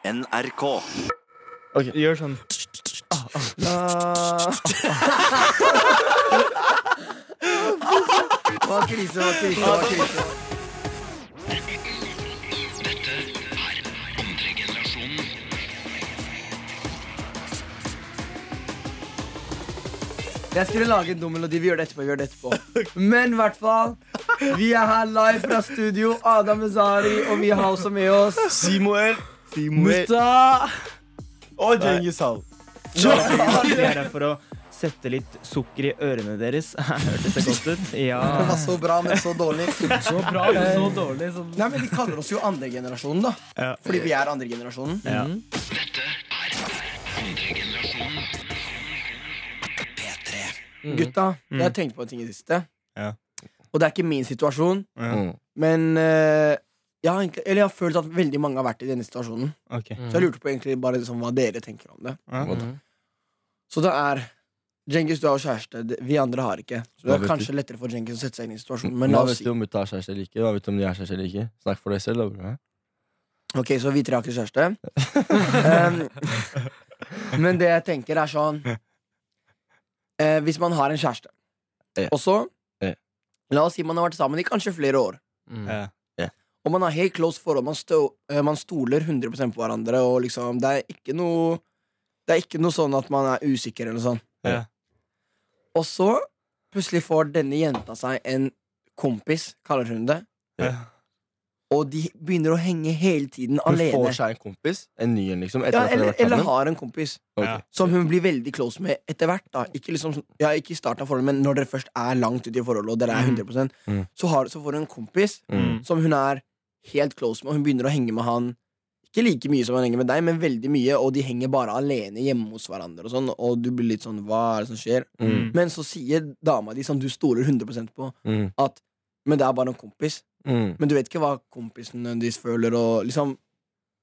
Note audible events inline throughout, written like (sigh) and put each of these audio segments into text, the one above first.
NRK. Gjør sånn. Hva er krise, hva er krise, hva er krise? Jeg skulle lage en dum melodi. Vi gjør det etterpå. vi gjør det etterpå Men i hvert fall, vi er her live fra studio. Adam Mezari, og vi har også med oss Simuel. Mutta! Og Djengis Hall. Vi er her for å sette litt sukker i ørene deres. (laughs) Hørtes det godt ut? Det var så bra, men så dårlig. (laughs) Så bra, men så dårlig. Så... Nei, men De kaller oss jo andregenerasjonen, da. Ja. Fordi vi er andregenerasjonen. Ja. Gutta, jeg har tenkt på en ting i det siste. Ja. Og det er ikke min situasjon, Mm. men eh, jeg, har egentlig, eller jeg har følt at veldig mange har vært i denne situasjonen. Ok. Så jeg lurte på egentlig bare liksom hva dere tenker om det. Mm. Så det er Djengis, du har kjæreste. Vi andre har ikke. Så det er kanskje kanskje lettere for Djengis å sette seg inn i situasjonen. Men la Hva oss vet si du om mutta har kjæreste eller ikke? Hva vet du om de har kjæreste eller ikke? Snakk for deg selv, da. Ok, så vi tre har ikke kjæreste. um, (laughs) men det jeg tenker, er sånn uh, Hvis man har en kjæreste, Ja. og så Ja. La oss si man har vært sammen i kanskje flere år. Ja. Og man har helt close forhold. Man, stå, eh, man stoler 100% på hverandre. Og liksom, det er ikke noe Det er ikke noe sånn at man er usikker eller noe sånt. Ja. Og så plutselig får denne jenta seg en kompis, kaller hun det. Ja. Og de begynner å henge hele tiden Hun alene. får seg en kompis. En ny en, liksom. Etter Ja, at har eller, eller har en kompis Okay. Som hun blir veldig close med etter hvert. da Ikke, liksom, ja, ikke i starten av forholdet, men når dere først er langt ute i forholdet, og dere er 100 Mm. så, har, så får hun en kompis Mm. som hun er helt close med, og hun begynner å henge med han ikke like mye som han henger med deg, men veldig mye, og de henger bare alene hjemme hos hverandre, og sånn Og du blir litt sånn Hva er det som skjer? Mm. Men så sier dama di, som du stoler 100 på, Mm. at Men det er bare en kompis. Mm. Men du vet ikke hva kompisen deres føler, og liksom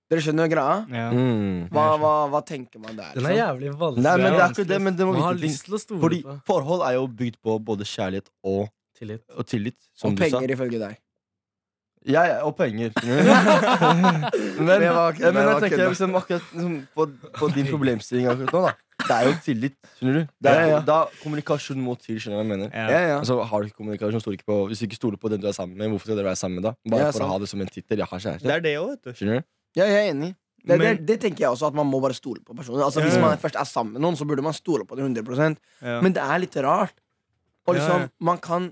Dere skjønner greia? Ja. Mm. Hva, hva, hva tenker man der? Den er Liksom? jævlig vanskelig. Nei, men det er ikke det, men det må Man har vite ting. lyst til å stole Fordi på forhold er jo bygd på både kjærlighet og, tillit. og tillit, som Og du sa. penger, ifølge deg. Ja, ja, og penger. (laughs) men, var- men jeg tenker liksom, akkurat liksom, på, på din (laughs) problemstilling akkurat nå, da. Det er jo tillit, skjønner du. Det er, Ja, ja. Da kommunikasjon må til, skjønner du hva jeg mener. Ja. Altså, har du ikke kommunikasjon, stoler ikke på Hvis du ikke stoler på den du er sammen med, hvorfor skal dere være sammen da? Bare for å ha det som en tittel. Jeg har Det er det også, vet du. Skjønner du? Ja, jeg er enig. Det, Men- det, det tenker jeg også, at man må bare stole på personen. Altså, Hvis man først er sammen med noen, så burde man stole på det 100 Ja. Men det er litt rart. Og liksom, man kan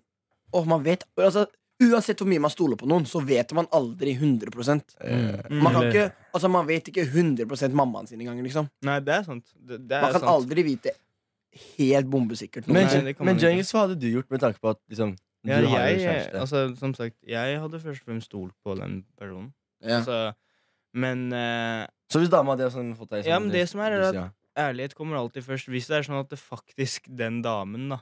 Og man vet altså, Uansett hvor mye man stoler på noen, så vet man aldri 100 Mm. Man kan ikke Altså, man vet ikke 100 mammaen sin engang, liksom. Nei, det er sant. Det, det er Man kan sant. aldri vite helt bombesikkert. Men, noe. Nei, det kan men man ikke. Jengis, hva hadde du gjort med tanke på at liksom, du Ja, har jo jeg, kjæreste? altså, som sagt, jeg hadde først og fremst stolt på den personen. ja. Altså, men eh, Så hvis dama hadde sånn, fått deg Ja, men det som er, er at- ja. ærlighet kommer alltid først. Hvis det er sånn at det faktisk den damen da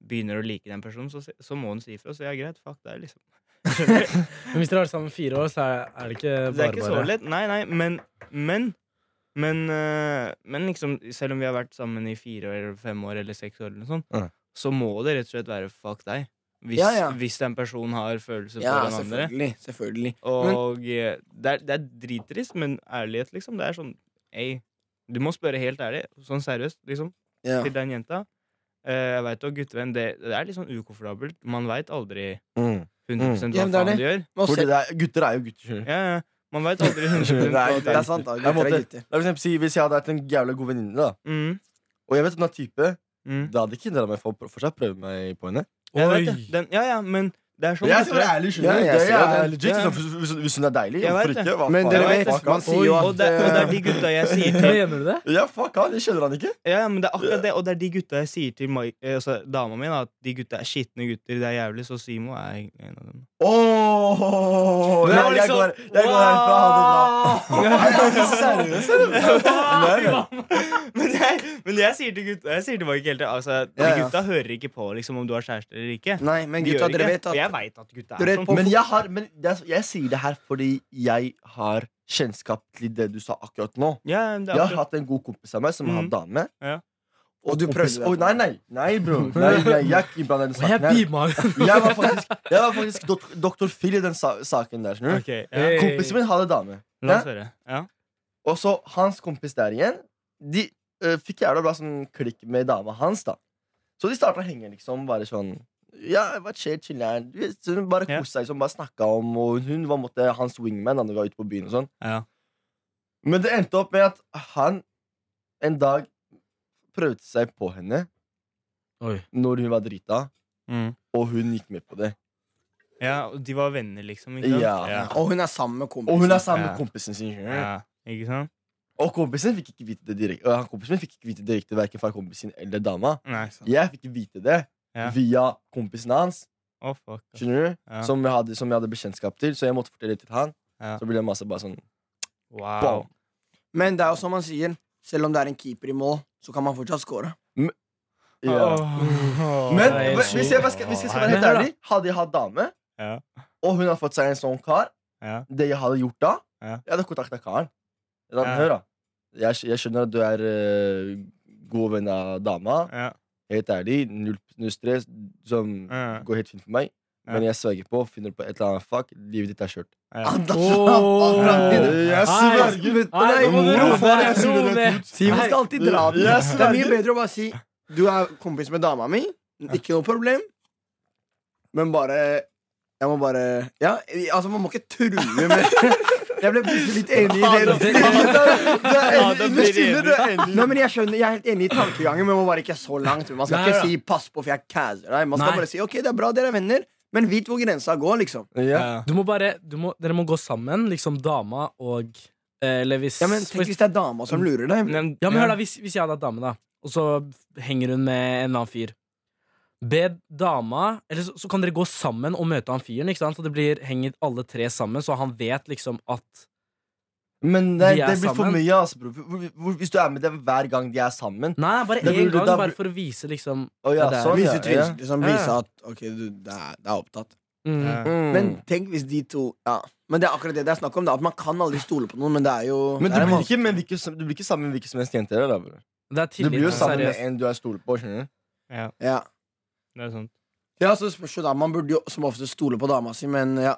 begynner å like den personen, så, så må hun si ifra. Så ja, greit, fuck deg, liksom. (laughs) Men hvis dere har vært sammen fire år, så er, det ikke bare Det er ikke så lett. Nei, nei, men Men, men, eh, men liksom, selv om vi har vært sammen i fire år, eller fem år eller seks år, eller sånt, Ja. så må det rett og slett være fuck deg. Hvis, Ja, ja. hvis den personen har følelser ja, for den andre. selvfølgelig. selvfølgelig. Og men, det er, det er drittrist, men ærlighet, liksom. Det er sånn Ei, du må spørre helt ærlig, sånn seriøst, liksom, Ja. til den jenta. Eh, jeg veit jo, guttevenn, det, det er litt sånn ukomfortabelt. Man veit aldri Mm. 100 Ja, hva men er faen de gjør. Fordi det er, gutter er jo gutter. Ja, ja. Man veit aldri 100 (laughs) Nei, hva Det er sant, da. Gutter er gutter. For eksempel si, Hvis jeg hadde vært en jævla god venninne, da mm, og jeg vet hun er type, mm. da hadde ikke hindra meg for å fortsatt prøve meg på henne. Jeg vet det. Den, ja, ja, men det er sånn Jeg skal være ærlig, Ja, skjønner du. jeg Det ser er det. legit, liksom, hvis, hvis, hvis hun er deilig, Jeg hvorfor vet det. ikke? Hva Men faen? dere vet, fuck man sier jo Og at det, og det er eh, de gutta jeg sier til Mener du det? Ja, fuck han, det skjønner han ikke. Ja, ja, men det er akkurat det Og det er de gutta jeg sier til Mai- eh, altså, dama mi, da, at de gutta er skitne gutter. Det er jævlig. Så Simo er en av dem. Åh, Det var jeg, jeg liksom- går, jeg går herfra. Ha det bra. Er du seriøs, eller? (laughs) Nei, nei. men, jeg, men jeg sier til gutta Jeg sier til Mike hele tiden altså, De Ja, ja. gutta hører ikke på liksom, om du har kjæreste eller ikke. Nei, men De gutta, gjør dere ikke. vet Og jeg at veit at gutta er sånn. Men, jeg, har, men det er, jeg sier det her fordi jeg har kjennskap til det du sa akkurat nå. Ja, er Jeg har hatt en god kompis av meg som har Mhm. dame. Ja. Og du prøvde det. Nei, nei, nei, bro. (laughs) Nei, jeg, jeg er ikke innblandet i den jeg saken her. (laughs) Jeg var faktisk, jeg var faktisk dok doktor Phil i den sa saken der. Okay, ja. Kompisen min hadde dame. La oss høre. Ja. Og så hans kompis der igjen, de uh, fikk jævla bra sånn klikk med dama hans, da. Så de starta å henge, liksom. Bare sånn Ja, chiller'n? Vet, så Hun bare koste seg, liksom, bare snakka om Og hun var måtte, hans wingman da de var ute på byen og sånn. Ja. Men det endte opp med at han en dag prøvde seg på henne Oi. når hun var drita, Mm. og hun gikk med på det. ja, og de var venner, liksom. Ikke sant? Ja. ja. Og hun er sammen med kompisen. Og hun er sammen Ja. med kompisen sin. Ja, Ikke sant? Og kompisen fikk ikke vite det direkte. Og han kompisen min fikk ikke vite det direkte Hverken fra kompisen eller dama. Nei, sant. Jeg fikk vite det Ja. via kompisen hans. Oh, fuck. Skjønner du? Ja. Som, jeg hadde, som jeg hadde bekjentskap til. Så jeg måtte fortelle det til han. Ja. Så ble det masse bare sånn Wow. bam. Men det er jo som man sier, selv om det er en keeper i mål, så kan man fortsatt score. Ja. Åh. Men Oh. hvis jeg, hvis jeg skal, hvis jeg skal være helt ærlig, hadde jeg hatt dame, Ja. og hun hadde fått seg en sånn kar, Ja. det jeg hadde gjort da, Ja. jeg hadde kontakta karen. Jeg hadde, Ja. Hør, da. Jeg, jeg skjønner at du er uh, god venn av dama. Helt ærlig, null, null stress. Som Ja. går helt fint for meg. Ja. Men jeg sverger på, finner på et eller annet fuck, livet ditt er kjørt. Ja. Anders, Jeg sverger. Simon skal alltid dra den. Det er mye bedre å bare si du er kompis med dama mi. Ikke noe problem. Men bare Jeg må bare Ja, altså, man må ikke true med Jeg ble plutselig litt enig i det. Nei, men Jeg skjønner, jeg er helt enig i tankegangen, men man bare ikke så langt. Man skal Nei, ikke si 'pass på, for jeg caser deg'. Man skal Nei. bare si 'ok, det er bra, dere er venner', men vit hvor grensa går, liksom. Ja. Du må bare, du må, dere må gå sammen, liksom dama og eh, Eller hvis Ja, men Tenk hvis det er dama som lurer deg. Men, Ja, men hør da, hvis, hvis jeg hadde hatt dame, da, og så henger hun med en annen fyr Be dama Eller så, så kan dere gå sammen og møte han fyren, ikke sant? Så det blir hengt alle tre sammen, så han vet liksom at Men det, De er det blir for mye, altså, bro. Hvis du er med dem hver gang de er sammen Nei, bare én gang, da bare for å vise liksom Å ja, det sånn. Vise ja. liksom, vise at ok, du, det, er, det er opptatt. mm. Mm. Men tenk hvis de to Ja, men det er akkurat det det er snakk om. Da, at man kan aldri stole på noen, men det er jo Men du blir, ikke, med hvilke, som- du blir ikke sammen med hvilken som helst jente Du blir jo sammen med en du er stoler på. skjønner du? Ja, Ja. Det er sant. ja, så spørs jo da Man burde jo som ofte stole på dama si, men ja.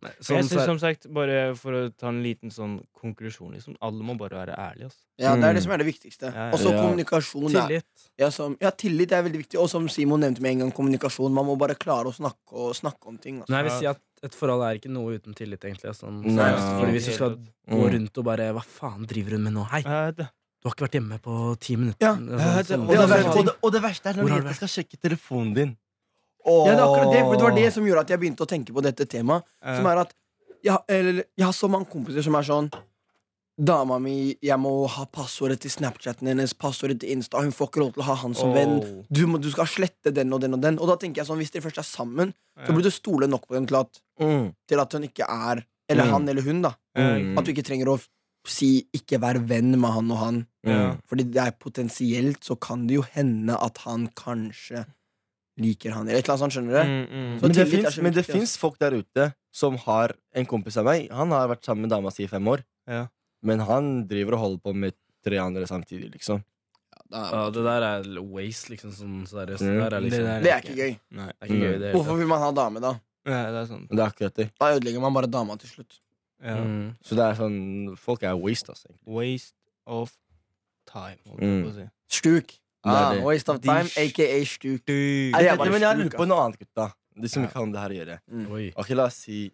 Nei, Sånn, jeg synes, som sagt, bare for å ta en liten sånn konklusjon, liksom. Alle må bare være ærlige, altså. Ja, Det er Mm. det som er det viktigste. Ja, ja. Og så Ja. kommunikasjon. tillit. Ja, som, ja, tillit er veldig viktig. Og som Simon nevnte med en gang, kommunikasjon. Man må bare klare å snakke, og snakke om ting. Altså. Nei, jeg vil si at et forhold er ikke noe uten tillit, egentlig. Sånn, Nei. Fordi hvis du skal gå Mm. rundt og bare Hva faen driver hun med nå? Hei, Ja, det- du har ikke vært hjemme på ti minutter. Ja. Sånn, sånn, Og det, verste, og, det, og det verste er når du skal sjekke telefonen din. Ja, det er akkurat det, for det var det som gjorde at jeg begynte å tenke på dette temaet. Ja. Som er at jeg, eller, jeg har så mange kompiser som er sånn Dama mi, jeg må ha passordet til Snapchaten hennes, passordet til Insta. Hun får ikke lov til å ha han som venn. Du, må, du skal slette den og den og den. Og da tenker jeg sånn, hvis dere først er sammen, så burde du stole nok på dem til at, Mm. til at hun ikke er Eller Mm. han eller hun, da. Mm. At du ikke trenger å si 'ikke vær venn med han og han'. Ja. Fordi det er potensielt så kan det jo hende at han kanskje liker han, eller et eller annet sånt, skjønner du? Mm, mm. Så Men det, finnes, men det fins folk der ute som har en kompis av meg. Han har vært sammen med dama si i fem år. Ja. Men han driver og holder på med tre andre samtidig, liksom. Ja, det der er waste, liksom. Sånn, seriøst. Mm. Det liksom Det Det er ikke gøy. Nei. Det er ikke gøy, det. hele Hvorfor vil man ha dame, da? Ja, det er sant. Det er akkurat det. Da ødelegger man bare dama til slutt. Ja. Mm. Så det er sånn Folk er waste, altså. Waste of time, holdt jeg på å si. Stuk. Det er Ah, det. waste of De time, aka stuk. Nei, Jeg, men jeg lurer på noe annet, gutta. De som ikke har med det her å gjøre. Mm. Oi. Ok, la oss si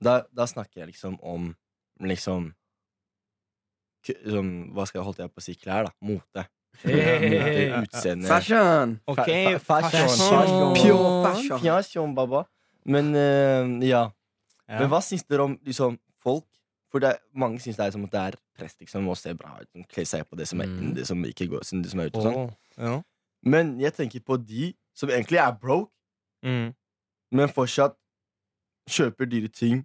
Da, da snakker jeg liksom om liksom k- liksom, Hva skal jeg holdt jeg på å si? Klær, da. Mote. Mote, Utseende. Fashion. Ok, Fa- fa- fashion. fashion. Pure fashion. Fashion, baba. Men eh, ja. Ja. Men hva syns dere om liksom? For det, mange syns det er som at det er press liksom, å se bra ut. Kle seg på det som, er, Mm. det som ikke går det som er ute. Sånn. Oh, Ja. Men jeg tenker på de som egentlig er broke, Mm. men fortsatt kjøper dyre ting.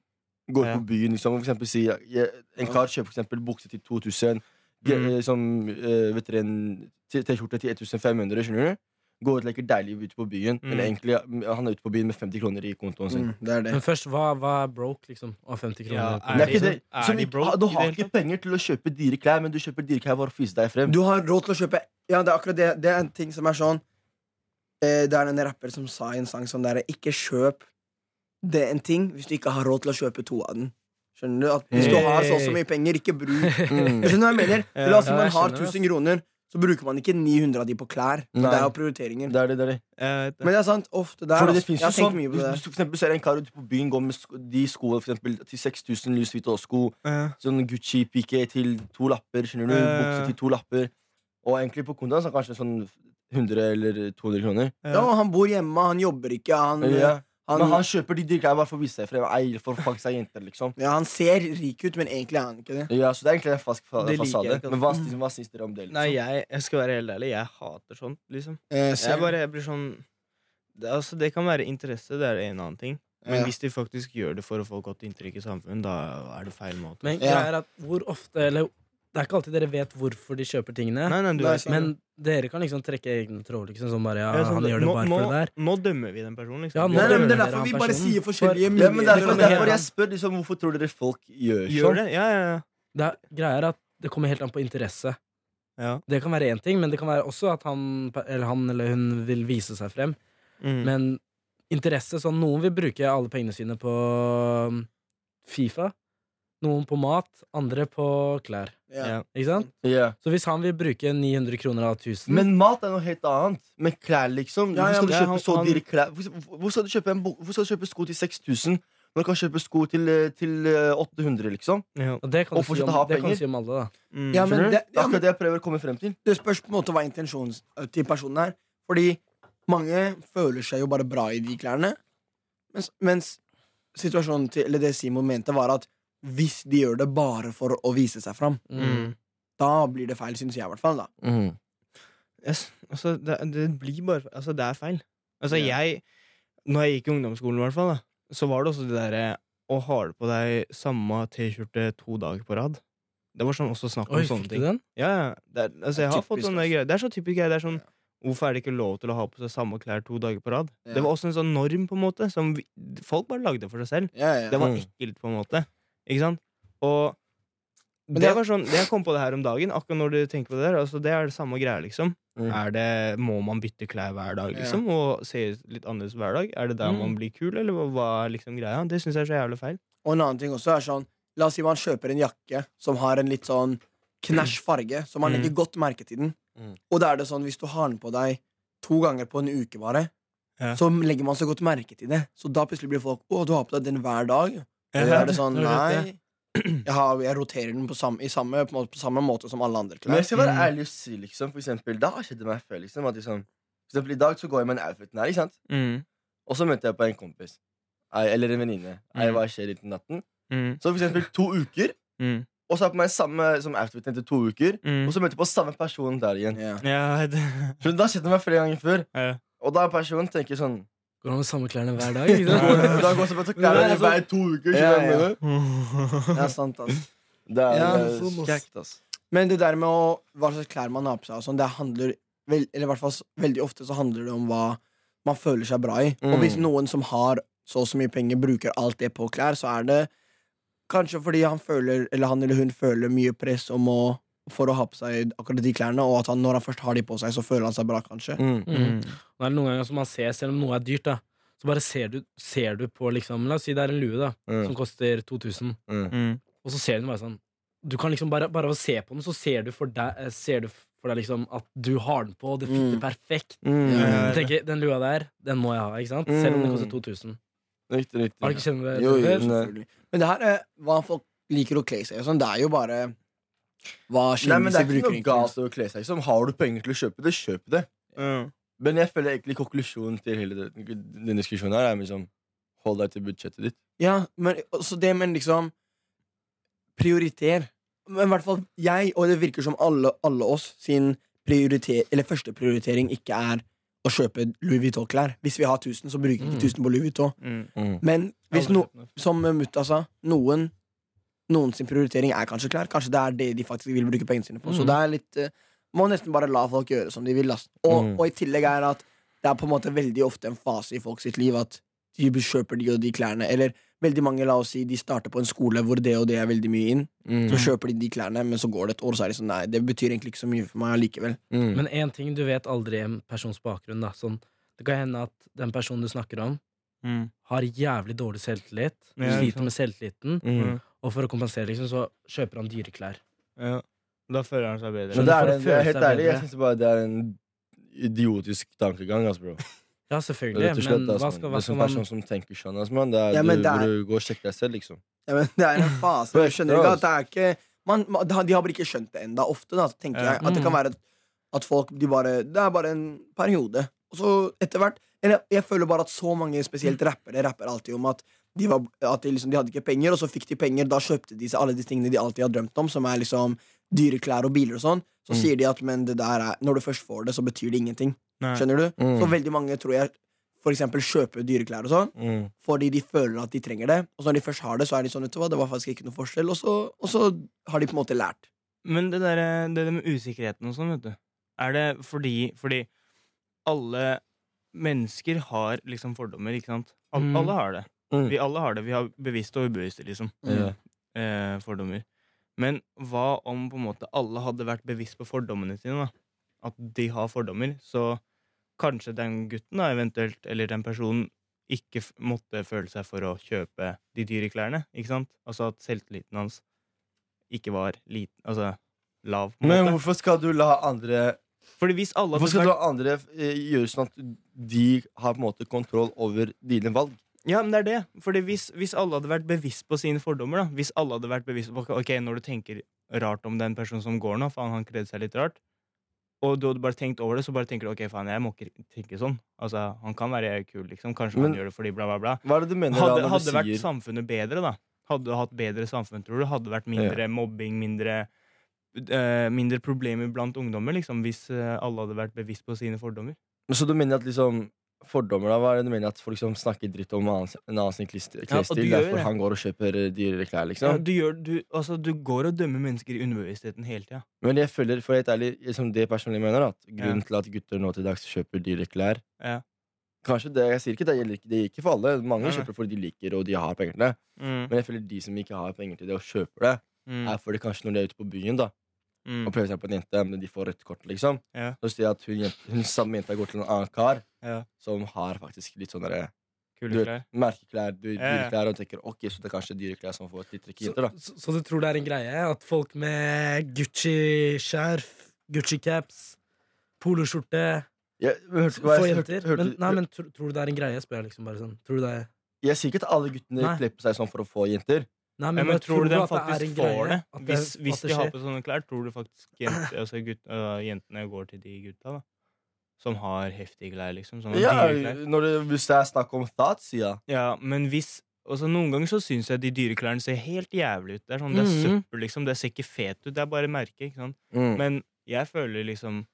Går Ja. på byen, liksom. For eksempel si En kar kjøper for eksempel bukse til 2000. ge- Mm. eh, Som uh, vet dere, en T-skjorte til 1500. Skjønner du? Går ut og leke deilig ute på byen. Mm. Eller egentlig han er ute på byen med 50 kroner i kontoen sin. Mm, det er det. Men først, hva, hva er broke, liksom? Av 50 Ja, kroner? er er de så- er Som de broke du har ikke penger til å kjøpe dyre klær, men du kjøper dyre klær for å fise deg frem. Du har råd til å kjøpe Ja, det er akkurat det. Det er en ting som er sånn eh, Det er en rapper som sa i en sang sånn derre Ikke kjøp det er en ting hvis du ikke har råd til å kjøpe to av den. Skjønner du? At Hvis du har så og så mye penger, ikke bruk Mm. Du hva jeg mener? (laughs) La oss si man har 1000 kroner, så bruker man ikke 900 av de på klær. Nei. det er jo prioriteringer. Det er det, det er det. Men det er sant, ofte der. Fordi det altså. finnes Jeg jo har tenkt sånn mye på Hvis det. du for eksempel ser en kar ute på byen gå med sko, de skoene for eksempel, til 6000 Louis Vuitton-sko, Ja. sånn Gucci-pike til to lapper, skjønner du, Ja. bukse til to lapper, og egentlig på kontoen så kanskje sånn 100 eller 200 kroner. Ja, han bor hjemme, han jobber ikke, han, Ja. Han, Men han kjøper de dyrka bare for å vise seg frem, ei, for å fange seg jenter, liksom. ja, han ser rik ut, men egentlig er han ikke det. Ja, så det er egentlig en falsk fa fasade. Men hva, hva syns dere om det? Liksom? Nei, jeg, jeg skal være helt ærlig. Jeg hater sånt, liksom. Eh, Jeg bare jeg blir sånn det, altså, det kan være interesse, det er en annen ting. Men Ja. hvis de faktisk gjør det for å få godt inntrykk i samfunnet, da er det feil måte. Men Ja. er at hvor ofte Eller det er ikke alltid dere vet hvorfor de kjøper tingene. Nei, nei, du Nei, er. Men dere kan liksom trekke egne tråder. Liksom, sånn bare, ja, Ja, sånn, han gjør det nå, bare nå, for det der. nå dømmer vi den personen, liksom. Ja, Nei, nå men det er derfor vi bare sier forskjellige Ja, men derfor, muligheter. for- derfor jeg spør liksom, hvorfor tror dere folk gjør Gjør sånn? det? Ja, ja, ja. Det er, greia er at det kommer helt an på interesse. ja. Det kan være én ting, men det kan være også at han eller, han eller hun vil vise seg frem. Mm. Men interesse sånn Noen vil bruke alle pengene sine på um, Fifa. Noen på mat, andre på klær. Ja. Ikke sant? Yeah. Så hvis han vil bruke 900 kroner av 1000 Men mat er noe helt annet. Men klær, liksom. Ja, ja, Hvorfor skal du kjøpe han- han- klær? Hvor, skal du kjøpe, en, hvor skal du kjøpe sko til 6000 når du kan kjøpe sko til, eh, til eh, 800, liksom? ja. Og det kan, Og du si om, ha det kan du si om alle, da. Mm. Ja, men det- Det er ja, men- akkurat det jeg prøver å komme frem til. Det spørs på en måte hva intensjonen til personen er. Fordi mange føler seg jo bare bra i de klærne. Mens, mens situasjonen til, eller det Simon mente, var at hvis de gjør det bare for å vise seg fram, Mm. da blir det feil, syns jeg i hvert fall. da Yes. Altså, det, det blir bare Altså, det er feil. Altså, Ja. jeg Når jeg gikk i ungdomsskolen, i hvert fall, da, så var det også det derre å ha det på deg samme T-skjorte to dager på rad. Det var sånn også snakk om Oi, sånne ting. den? Ja, ja. Det er, altså, jeg har Typisk, fått sånne altså. greier. Det er så typisk greier. Det er sånn Ja. Hvorfor er det ikke lov til å ha på seg samme klær to dager på rad? Ja. Det var også en sånn norm, på en måte, som vi, folk bare lagde for seg selv. Ja, ja. Det var Mm. ekkelt, på en måte. Ikke sant? Og Men det det- var sånn, det jeg kom på det her om dagen, akkurat når du tenker på det der, altså det er det samme greia, liksom. Mm. Er det, Må man bytte klær hver dag, Ja. liksom? Og se litt annerledes hver dag? Er det der Mm. man blir kul, eller hva- er liksom greia? Det syns jeg er så jævlig feil. Og en annen ting også er sånn La oss si man kjøper en jakke som har en litt sånn knæsj farge, så man Mm. legger godt merke til den. Mm. Og da er det sånn hvis du har den på deg to ganger på en uke bare, Ja. så legger man så godt merke til det. Så da plutselig blir folk Å, du har på deg den hver dag? Ja. Eller er det sånn Nei. Jeg, har, jeg roterer den på samme, i samme, på, måte- på samme måte som alle andre Men jeg skal være Mm. ærlig og si, liksom, for eksempel, da skjedde det meg før. Liksom, at liksom, for eksempel, I dag så går jeg med en outfit her, ikke sant? Mm. og så møter jeg på en kompis. Eller en venninne. Mm. hva skjer i natten? Mm. Så for eksempel to uker, Mm. og så har jeg på meg samme som outfiten etter to uker. Mm. Og så møter jeg på samme person der igjen. Yeah. (laughs) Yeah, det, Så da skjedde det meg flere ganger før. Yeah. Og da personen tenker sånn Går han med samme klærne hver dag? (laughs) Ikke sant? På Men det er klærne sånn- hver to uker. Ja, du ja. Det er sant, ass. Det er, Ja, det er sånn, ass. kjekt, ass. Men det der med å, hva slags klær man har på seg, sånn, det handler vel, Eller i hvert fall veldig ofte så handler det om hva man føler seg bra i. Og hvis Mm. noen som har så og så mye penger, bruker alt det på klær, så er det kanskje fordi han føler, eller han eller hun føler mye press om å for å ha på seg akkurat de klærne, og at han, når han først har de på seg, så føler han seg bra, kanskje. Mm. Mm. Det er noen ganger som man ser, selv om noe er dyrt, da så bare ser du, ser du på liksom La oss si det er en lue da Mm. som koster 2000, Mm. Mm. og så ser du den bare sånn Du kan liksom bare, bare se på den, så ser du for deg, eh, ser du for deg liksom at du har den på, og det fitter Mm. perfekt. Mm. Du tenker, Den lua der, den må jeg ha, ikke sant? Selv om den Mm. koster 2000. Riktig, riktig. Har du ikke kjent det? Jo, jo, selvfølgelig. Men det her er hva folk liker å kle seg i. Sånn. Det er jo bare hva Nei, men det kjendiser er ikke noe galt å kle seg som. Har du penger til å kjøpe det, kjøp det. Mm. Men jeg føler egentlig konklusjonen til hele den, den diskusjonen her er liksom Hold deg til budsjettet ditt. Ja, men også det, men liksom Prioriter. Men i hvert fall jeg, og det virker som alle, alle oss, sin prioriter, eller første prioritering ikke er å kjøpe Louis Vuitton-klær. Hvis vi har 1000, så bruker vi Mm. ikke 1000 på Louis Vuitton. Mm. Men hvis no, som mutta sa, noen Noen sin prioritering er kanskje klær. Kanskje det er det de faktisk vil bruke pengene sine på. Så Mm. det er litt eh, Må nesten bare la folk gjøre som de vil. Altså. Og, Mm. og i tillegg er at det er på en måte veldig ofte en fase i folk sitt liv at de kjøper de og de klærne. Eller veldig mange, la oss si, de starter på en skole hvor det og det er veldig mye inn. Mm. Så kjøper de de klærne, men så går det et år, så er de sånn Nei, det betyr egentlig ikke så mye for meg allikevel. Mm. Men én ting du vet aldri en persons bakgrunn. Da. Sånn, det kan hende at den personen du snakker om, Mm. har jævlig dårlig selvtillit. Ja, sliter med selvtilliten. Og for å kompensere, liksom, så kjøper han dyre klær. Ja. Da føler han seg bedre. Men det er, en, føle er helt ærlig, jeg syns bare det er en idiotisk tankegang. Altså, bro. Ja, selvfølgelig, slett, men altså, hva det skal, hva en Det er man person som tenker sånn. Altså, man. Det er, Ja, du, er- går og sjekker deg selv, liksom. Ja, men det er en fase. Jeg skjønner ikke at det er ikke man, man, De har- bare ikke skjønt det enda Ofte da, så tenker Ja. jeg at det kan Mm. være at folk de bare, Det er bare en periode. Og så etter hvert Eller jeg føler bare at så mange, spesielt rappere, rapper alltid om at de, var, at de, liksom, de hadde ikke penger, og så fikk de penger. Da kjøpte de seg alle de tingene de alltid har drømt om, som er liksom dyre klær og biler og sånn. Så Mm. sier de at men det der er, når du først får det, så betyr det ingenting. Nei. Skjønner du? Mm. Så veldig mange tror jeg for eksempel kjøper dyre klær og sånn Mm. fordi de føler at de trenger det. Og så når de først har det, så er de sånn, vet du hva, det var faktisk ikke noe forskjell. Og så, og så har de på en måte lært. Men det der, det der med usikkerheten og sånn, vet du Er det fordi Fordi alle mennesker har liksom fordommer, ikke sant? Alle, Mm. alle har det. Mm. Vi alle har det. Vi har bevisste og ubevisste, liksom. Mm. Eh, fordommer. Men hva om på en måte alle hadde vært bevisst på fordommene sine? da? At de har fordommer. Så kanskje den gutten, da, eventuelt, eller den personen, ikke måtte føle seg for å kjøpe de dyre klærne. Ikke sant? Altså at selvtilliten hans ikke var liten Altså lav. på en Men måte. hvorfor skal du la andre Fordi hvis alle Hvorfor skal du la andre eh, gjøre sånn at de har på en måte kontroll over dine valg? Ja, men det er det. Fordi hvis, hvis alle hadde vært bevisst på sine fordommer, da Hvis alle hadde vært bevisst på Ok, når du tenker rart om den personen som går nå, faen, han kledde seg litt rart, og du hadde bare tenkt over det, så bare tenker du ok, faen, jeg må ikke tenke sånn. Altså, Han kan være kul, liksom. Kanskje Men- han gjør det fordi bla, bla, bla. Hva er det du mener Hadde, da når hadde du vært sier samfunnet bedre, da? Hadde du hatt bedre samfunn, tror du? Hadde vært mindre mobbing, mindre eh, Mindre problemer blant ungdommer, liksom, hvis eh, alle hadde vært bevisst på sine fordommer? Så du mener at liksom fordommer da, Hva er det du mener at folk som snakker dritt om en annen, sin klesstil? Ja, derfor det. han går og kjøper eh, dyrere klær, Ja, liksom? du, gjør, du, altså, du går og dømmer mennesker i underbevisstheten hele tida. Men jeg føler, for helt ærlig, liksom det personlig mener, at grunnen til at gutter nå til dags kjøper dyre klær Ja. Kanskje det, Jeg sier ikke det det gjelder ikke for alle. Mange kjøper fordi de liker og de har penger til det. Mm. Men jeg føler de som ikke har penger til det og kjøper det, Mm. er fordi kanskje når de er ute på byen da Mm. og prøver seg på en jente, men de får rødt kort, liksom. Ja. Så sier jeg at hun, hun samme jenta går til en annen kar Ja. Som har faktisk litt sånne der, du Kule vet, klær. merkeklær, du, Ja, ja. dyre klær, og tenker ok, så det er kanskje dyreklær som får tiltrekke Så, jenter, da. så, så du tror det er en greie at folk med Gucci-skjerf, Gucci-caps, poloskjorte ja, jeg, jenter? hørte, Men, nei, men tro- tror du det er en greie? Spør jeg liksom bare sånn. Tror du det er jeg sier ikke at alle guttene Nei. kler på seg sånn for å få jenter. Nei, Ja, men, men bare tror du de det faktisk en får greie? det? Hvis, hvis det de har på sånne klær, tror du faktisk jente, altså gutt, øh, jentene går til de gutta, da? Som har heftige klær, liksom? Som har Ja, klær? når det, hvis det er snakk om sier. Ja, men hvis også Noen ganger så syns jeg de dyre klærne ser helt jævlig ut. Det er sånn, det er Mhm. søppel, liksom. Det ser ikke fet ut. Det er bare merke. ikke sant? Mm. Men jeg føler liksom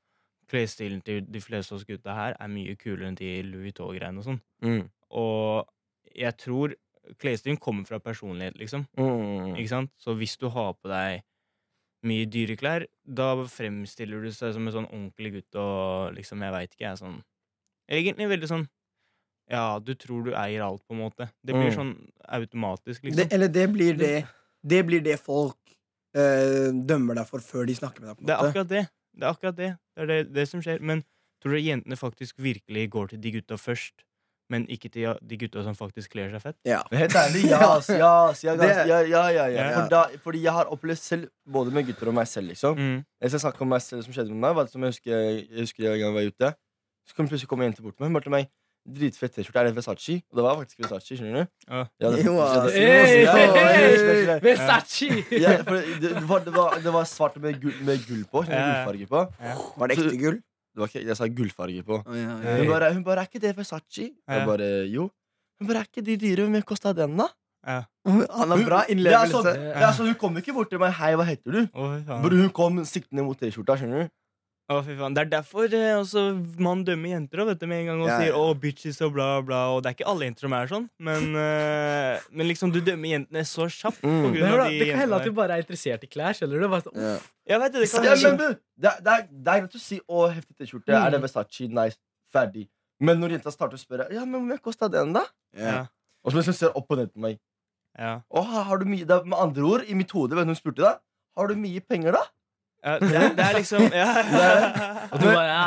klesstilen til de fleste av oss gutta her er mye kulere enn de Louis Vuitton-greiene og sånn. Mm. Og jeg tror klesstilen kommer fra personlighet, liksom. Mm. Ikke sant? Så hvis du har på deg mye dyre klær, da fremstiller du seg som en sånn ordentlig gutt og liksom, jeg veit ikke, jeg er sånn Egentlig veldig sånn Ja, du tror du eier alt, på en måte. Det blir Mm. sånn automatisk, liksom. Det, eller det blir det Det blir det folk øh, dømmer deg for før de snakker med deg. på en måte. Det er akkurat det. Det er akkurat det. Det er det, det som skjer. Men tror du jentene faktisk virkelig går til de gutta først, men ikke til de gutta som faktisk kler seg fett? Ja. Helt ærlig, ja, ass, ja, ass, ja, ass, ja, ja, ja, ja. For da, fordi jeg har opplevd selv, både med gutter og meg selv, liksom. Mm. Jeg skal snakke om meg selv som skjedde med meg. Var det som jeg husker jeg husker en gang jeg var ute. Så kom plutselig kom en jente bort til meg. Hun bare til meg Dritfett T-skjorte. Er det Versace? Og det var faktisk Versace. skjønner du? Ja. Ja, det, Jo, det-. Versace! Det, det, var, det, var, det var svart med gull, med gull på. Ja. Gullfarge på. Var det ekte gull? Det var ikke, jeg sa gullfarge på. Oh, ja, Ja. ja. Hun bare, hun bare 'Er ikke det Versace?' Ja. Jeg bare 'Jo'. Hun bare 'Er ikke de dyre? Hvor mye kosta den, da?' Ja. Han har bra Ja, innlevelse. så, ja, så hun kom ikke bort til meg 'Hei, hva heter du?' Oh, hun kom siktende mot T-skjorta. skjønner du Å, fy faen. Det er derfor eh, også man dømmer jenter også, vet du, med en gang og Ja, sier ja. 'å, bitches' og bla, bla. Og det er ikke alle jenter som er sånn, men, eh, men liksom du dømmer jentene så kjapt. På Mm. grunn Men hør da, de det kan hende at du der. bare er interessert i klær. Skjønner du? Bare sånn, Ja. Jeg vet det, det kan Ja, men det, er- det, er, det er greit å si 'Å, heftig T-skjorte'. Er Mm. det Versace? Nice. Ferdig. Men når jenta starter å spørre 'Ja, men hvor mye kosta den, da?' ja, Og så liksom ser opp og ned på meg. ja. Å, har du mye, det er med andre ord, i mitt hode, hvem du hun spurte da? Har du mye penger, da? Ja det, er, det er liksom ja. (laughs) og du bare ja.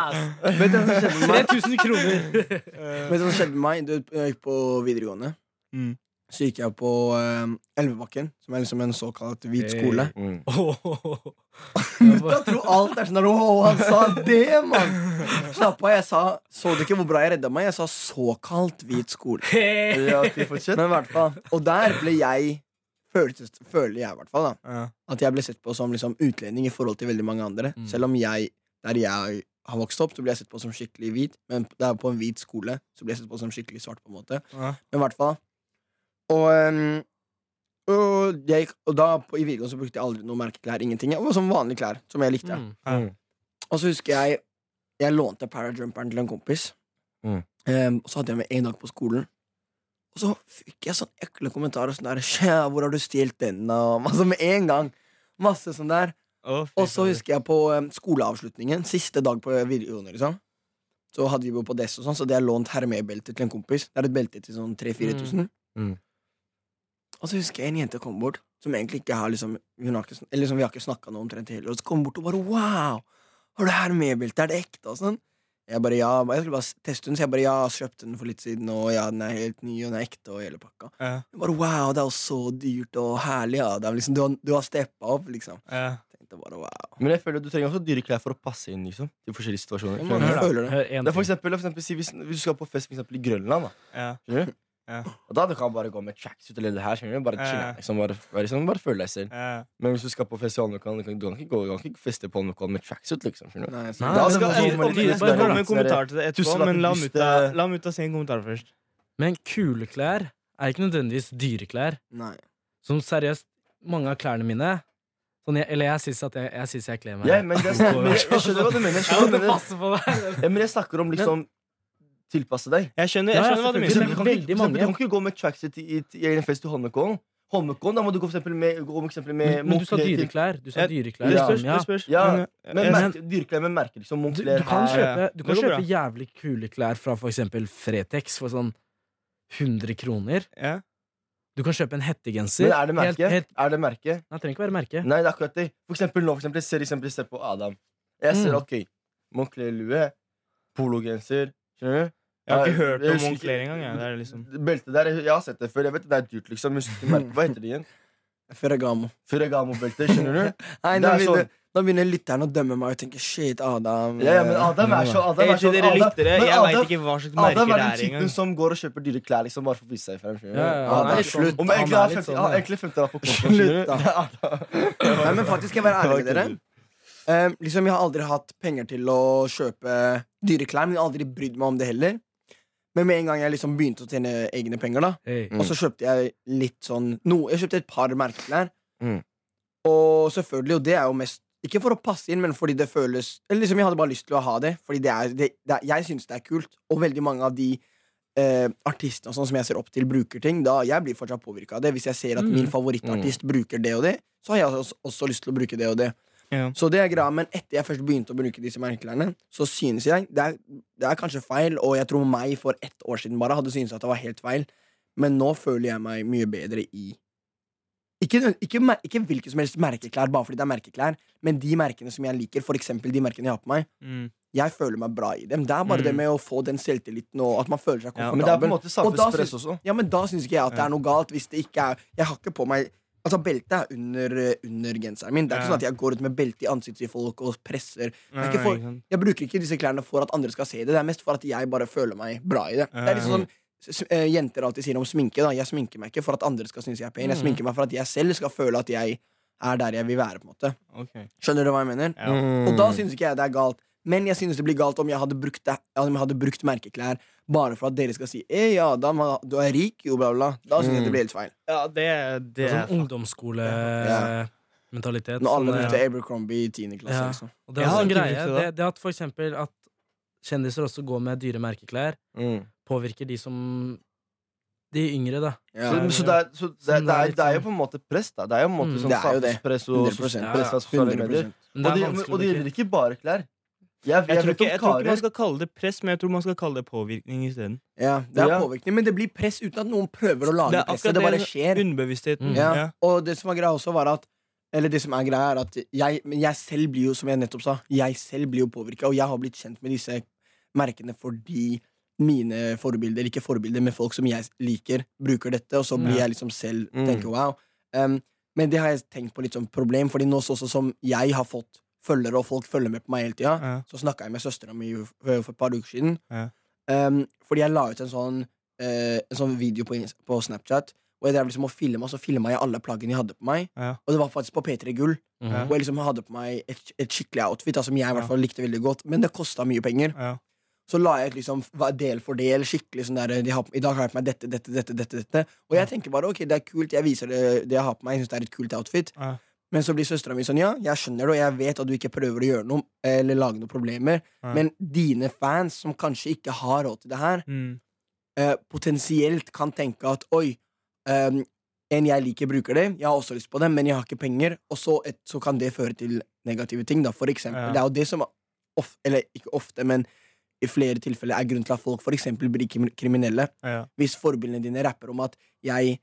Vet du hva som skjedde med meg? 3000 kroner! (laughs) Vet du hva som skjedde med meg? Du, jeg gikk på videregående. Mm. så gikk jeg på eh, Elvebakken, som er liksom en såkalt hvit skole. Mm. (laughs) Gutta tror alt er sånn der, Å, han sa det, mann! Slapp av, jeg sa Så du ikke hvor bra jeg redda meg? Jeg sa såkalt hvit skole. Ja. Men i hvert fall Og der ble jeg føltes, Føler jeg i hvert fall da Ja. At jeg ble sett på som liksom utlending i forhold til veldig mange andre. Mm. Selv om jeg der jeg har vokst opp, så ble jeg sett på som skikkelig hvit. Men der på en hvit skole så ble jeg sett på som skikkelig svart. på en måte Ja. Men i hvert fall Og, um, og, jeg, og da på, i videregående så brukte jeg aldri noe merkeklær. Ingenting. Jeg var som vanlige klær som jeg likte. Mm. Mm. Og så husker jeg Jeg lånte parajumperen til en kompis. Mm. Um, og så hadde jeg med en dag på skolen. Og så fikk jeg sånn ekle kommentarer sånn der 'Hvor har du stjålet den?' Og (laughs) masse med en gang. Masse sånn der. Oh, Og så husker jeg på um, skoleavslutningen, siste dag på videregående, liksom. Så hadde vi jo på Dess og sånn, så hadde jeg lånt Hermé-belte til en kompis. Det er et belte til sånn 3000-4000. Mm. Og så husker jeg en jente kom bort, som egentlig ikke har liksom hun har ikke, Eller liksom, Vi har ikke snakka noe omtrent heller. Og så kom hun bort og bare 'Wow! Har du Hermé-belte? Er det ekte?' og sånn. Jeg bare ja, jeg skulle bare teste den, så jeg bare ja, kjøpte den for litt siden, og ja, den er helt ny, og den er ekte, og hele pakka. Ja. Jeg bare wow, det er jo så dyrt og herlig, ja. Det er liksom, du, har, du har steppa opp, liksom. Ja. Tenkte bare wow. Men jeg føler at du trenger også dyre klær for å passe inn liksom i forskjellige situasjoner. Ja, man det. Hør Det er for eksempel, for eksempel si hvis, hvis du skal på fest for eksempel, i Grønland, da. Ja. Ja. Og da kan du bare gå med tracksuit eller det her. Skjønner du? Bare Ja. chill, liksom, bare, bare, liksom, bare føle deg selv. Ja. Men hvis du skal på festival, du kan, du kan, du kan ikke gå du kan ikke feste på Holmenkollen med tracksuit, liksom. Skjønner du? Nei, Nei, da skal bare jeg komme med en kommentar til det etterpå, men la mutta, la mutta si en kommentar først. Men kule klær er ikke nødvendigvis dyre klær. Nei. Som seriøst, mange av klærne mine sånn jeg, Eller jeg syns at jeg, jeg, synes jeg kler meg Ja, men det er, men jeg, (laughs) jeg skjønner hva du mener. Jeg skjønner jeg, mener. Ja, men jeg snakker om liksom tilpasse deg. Jeg skjønner, jeg ja, skjønner hva du mener. Du kan, ikke, mange. du kan ikke gå med tracksuit i, i, i en fest i Holmenkollen. Holmenkollen, da må du gå for eksempel med, gå med, eksempel med Men, men du sa dyreklær. Du sa dyreklær. Ja. spørs. ja. Det spørs. Ja, Men, merke, dyreklær med merker, liksom. Du, Moncler du kan kjøpe, du kan kjøpe jævlig kule klær fra for eksempel Fretex for sånn 100 kroner. ja. Du kan kjøpe en hettegenser. Men er det merke? helt, Er det merke? nei, det trenger ikke være merke. Nei, det er akkurat det. For eksempel nå, for eksempel, ser, eksempel, ser på Adam. Jeg ser, Mm. ok, Moncler-lue, pologenser, skjønner du? Jeg har ikke hørt jeg om Moncler engang. Ja. Er liksom Beltet der, jeg har sett det før. Jeg vet det er dyrt, liksom. Jeg. (laughs) Hva heter det igjen? Ferragamo. Ferragamo-belte, skjønner du? (laughs) Nei, Det nå er begynner, sånn. begynner lytteren å dømme meg og tenke shit, Adam. Ja, ja, men Adam er så Adam er sånn Adam, lyttere, jeg Adam- veit ikke hva slags merker Adam det er den er typen som går og kjøper dyre klær liksom bare for å vise seg frem. Ja, ja, nei, slutt. sånn- Om jeg egentlig er litt 50 sånn, ja. egentlig 50 på (laughs) kontoen. Slutt, da. Nei, men faktisk skal jeg være ærlig med dere. Um, liksom, Jeg har aldri hatt penger til å kjøpe dyre klær, men jeg har aldri brydd meg om det heller. Men med en gang jeg liksom begynte å tjene egne penger, da Hey. Mm. og så kjøpte jeg litt sånn no, Jeg kjøpte et par merkeklær. Mm. Og selvfølgelig, og det er jo mest ikke for å passe inn, men fordi det føles Eller liksom Jeg hadde bare lyst til å ha det, fordi det er, det, det er, jeg syns det er kult. Og veldig mange av de eh, artistene sånn som jeg ser opp til, bruker ting. Da Jeg blir fortsatt påvirka av det. Hvis jeg ser at Mm. min favorittartist bruker det og det, så har jeg også, også lyst til å bruke det og det. Ja. Så det er greia, men etter jeg først begynte å bruke disse merkeklærne, så synes jeg det er, det er kanskje feil, og jeg tror meg for ett år siden bare hadde syntes at det var helt feil, men nå føler jeg meg mye bedre i ikke, ikke, ikke hvilke som helst merkeklær bare fordi det er merkeklær, men de merkene som jeg liker, eksempel de merkene jeg har på meg, Mm. jeg føler meg bra i dem. Det er bare Mm. det med å få den selvtilliten og at man føler seg komfortabel. Ja. Men det er på en måte Og da syns-. Ja, men da syns ikke jeg at det er noe galt hvis det ikke er Jeg har ikke på meg Altså, beltet er under, eh, under genseren min. Det er ikke Ja. sånn at jeg går ut med belte i ansiktet til folk og presser. For-. Jeg bruker ikke disse klærne for at andre skal se det. Det er mest for at jeg bare føler meg bra i det. Det er litt sånn eh, jenter alltid sier om sminke. Da. Jeg sminker meg ikke for at andre skal synes jeg er pen. Jeg Mm. sminker meg for at jeg selv skal føle at jeg er der jeg vil være. på en måte okay. Skjønner du hva jeg mener? Ja. Og da syns ikke jeg det er galt. Men jeg synes det blir galt om jeg hadde brukt, det, om jeg hadde brukt merkeklær bare for at dere skal si «Eh, ja, da, du er rik, jo, bla, bla. Da syns jeg det blir helt feil. Ja, det, det er Sånn ungdomsskolementalitet. Når alle brukte ja. Abercrombie i 10. klasse. Ja. Liksom. Og det er Jeg også en greie. det, Det, at for eksempel at kjendiser også går med dyre merkeklær, Mm. påvirker de som De yngre, da. Ja. Så, så, det er, så det, Sånn det, er, det er jo sånn- på en måte press, da. Det er jo på en måte Mm. sånn Det jo det. samfunnspress og 100%. press fra sosiale medier. Og er og gjelder ikke bare klær. Jeg, Jeg tror, ikke, jeg tror ikke man skal kalle det press, men jeg tror man skal kalle det påvirkning isteden. Ja, det er Ja. påvirkning, men det blir press uten at noen prøver å lage Det presset. Det bare skjer. Underbevisstheten. Mm. Ja. Ja. Og det som var greia også, var at Eller det som er greia, er at jeg, men jeg selv blir jo, som jeg nettopp sa, jeg selv blir jo påvirka, og jeg har blitt kjent med disse merkene fordi mine forbilder, ikke forbilder, men folk som jeg liker, bruker dette, og så blir Ja. jeg liksom selv Mm. tenker wow. Um, men det har jeg tenkt på litt som problem, Fordi nå sånn som jeg har fått følgere, og folk følger med på meg hele tida, Ja. så snakka jeg med søstera mi for, et par uker siden. Ja. Um, fordi jeg la ut en sånn, uh, en sånn video på, på Snapchat, og jeg drev liksom og filma, så filma jeg alle plaggene jeg hadde på meg. Ja. Og det var faktisk på P3 Gull. Mhm. Hvor jeg liksom hadde på meg et, et skikkelig outfit da, som jeg i hvert Ja. fall likte veldig godt. Men det kosta mye penger. Ja. Så la jeg ut liksom del for del. Skikkelig sånn der de har, I dag har jeg på meg dette, dette, dette. dette, dette Og jeg tenker bare ok, det er kult, jeg viser det, det jeg har på meg. Jeg synes det er et kult outfit. Men så blir søstera mi sånn ja, jeg skjønner det, og jeg vet at du ikke prøver å gjøre noe eller lage noen problemer, Ja. men dine fans, som kanskje ikke har råd til det her, Mm. eh, potensielt kan tenke at oi, um, en jeg liker, bruker det. Jeg har også lyst på det, men jeg har ikke penger. Og så, et, så kan det føre til negative ting. Da. For eksempel, Ja. Det er jo det som of, Eller ikke ofte, men i flere tilfeller er grunnen til at folk for eksempel blir kriminelle. Ja. Hvis forbildene dine rapper om at jeg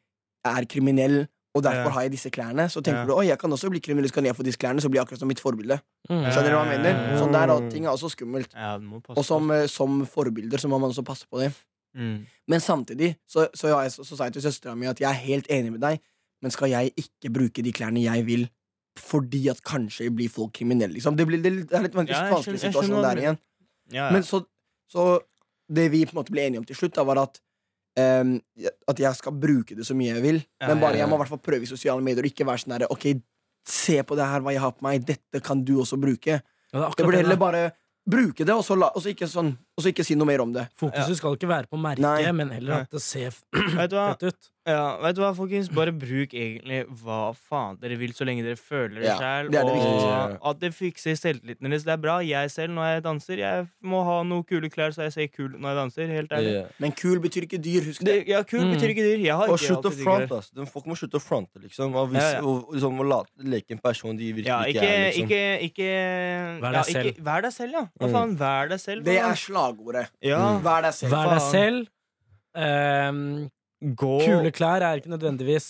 er kriminell, og derfor har jeg disse klærne, så tenker Ja. du oi, jeg kan også bli kriminell, kan jeg få disse klærne, så blir jeg akkurat som mitt forbilde. Mm. Skjønner du hva jeg mener? Sånn der, og ting er også skummelt. Og som, eh, som forbilder så må man også passe på det. Mm. Men samtidig så, så, jeg, så, så sa jeg til søstera mi at jeg er helt enig med deg, men skal jeg ikke bruke de klærne jeg vil, fordi at kanskje blir folk kriminelle, liksom? Det, blir, det er litt vanskelig, Ja, vanskelig situasjon der igjen. Ja, ja. Men så, så det vi på en måte ble enige om til slutt, da, var at ehm, At jeg skal bruke det så mye jeg vil, Ja, men bare jeg må i hvert fall prøve i sosiale medier og ikke være sånn herre Ok, se på det her, hva jeg har på meg, dette kan du også bruke. Ja, det det burde heller bare bruke det, og så, la, og så, ikke, sånn, og så ikke si noe mer om det. Fokuset skal ikke være på merket, Nei. men heller at det ser fett ut. Ja, vet du hva, folkens? Bare bruk egentlig hva faen dere vil, så lenge dere føler det Ja, sjæl. det det Og at det fikser selvtilliten deres. Det er bra. Jeg selv, når jeg danser, jeg må ha noe kule klær, så jeg ser kul når jeg danser. Helt ærlig. Yeah. Men kul betyr ikke dyr, husk det. Det, ja, kul Mm. betyr ikke dyr. Jeg har Og ikke slutt å fronte. Altså. Folk må slutte å fronte, liksom. Og, vis, Ja, ja. og liksom, å late, leke en person de virkelig Ja, ikke, ikke, er. Liksom. ikke, ikke Vær deg selv. Ikke, vær deg selv, ja. Hva Mm. faen? Vær deg selv. Det er faen? Slagordet. Ja, Vær deg selv. Vær deg selv. Um, gå kule klær er ikke nødvendigvis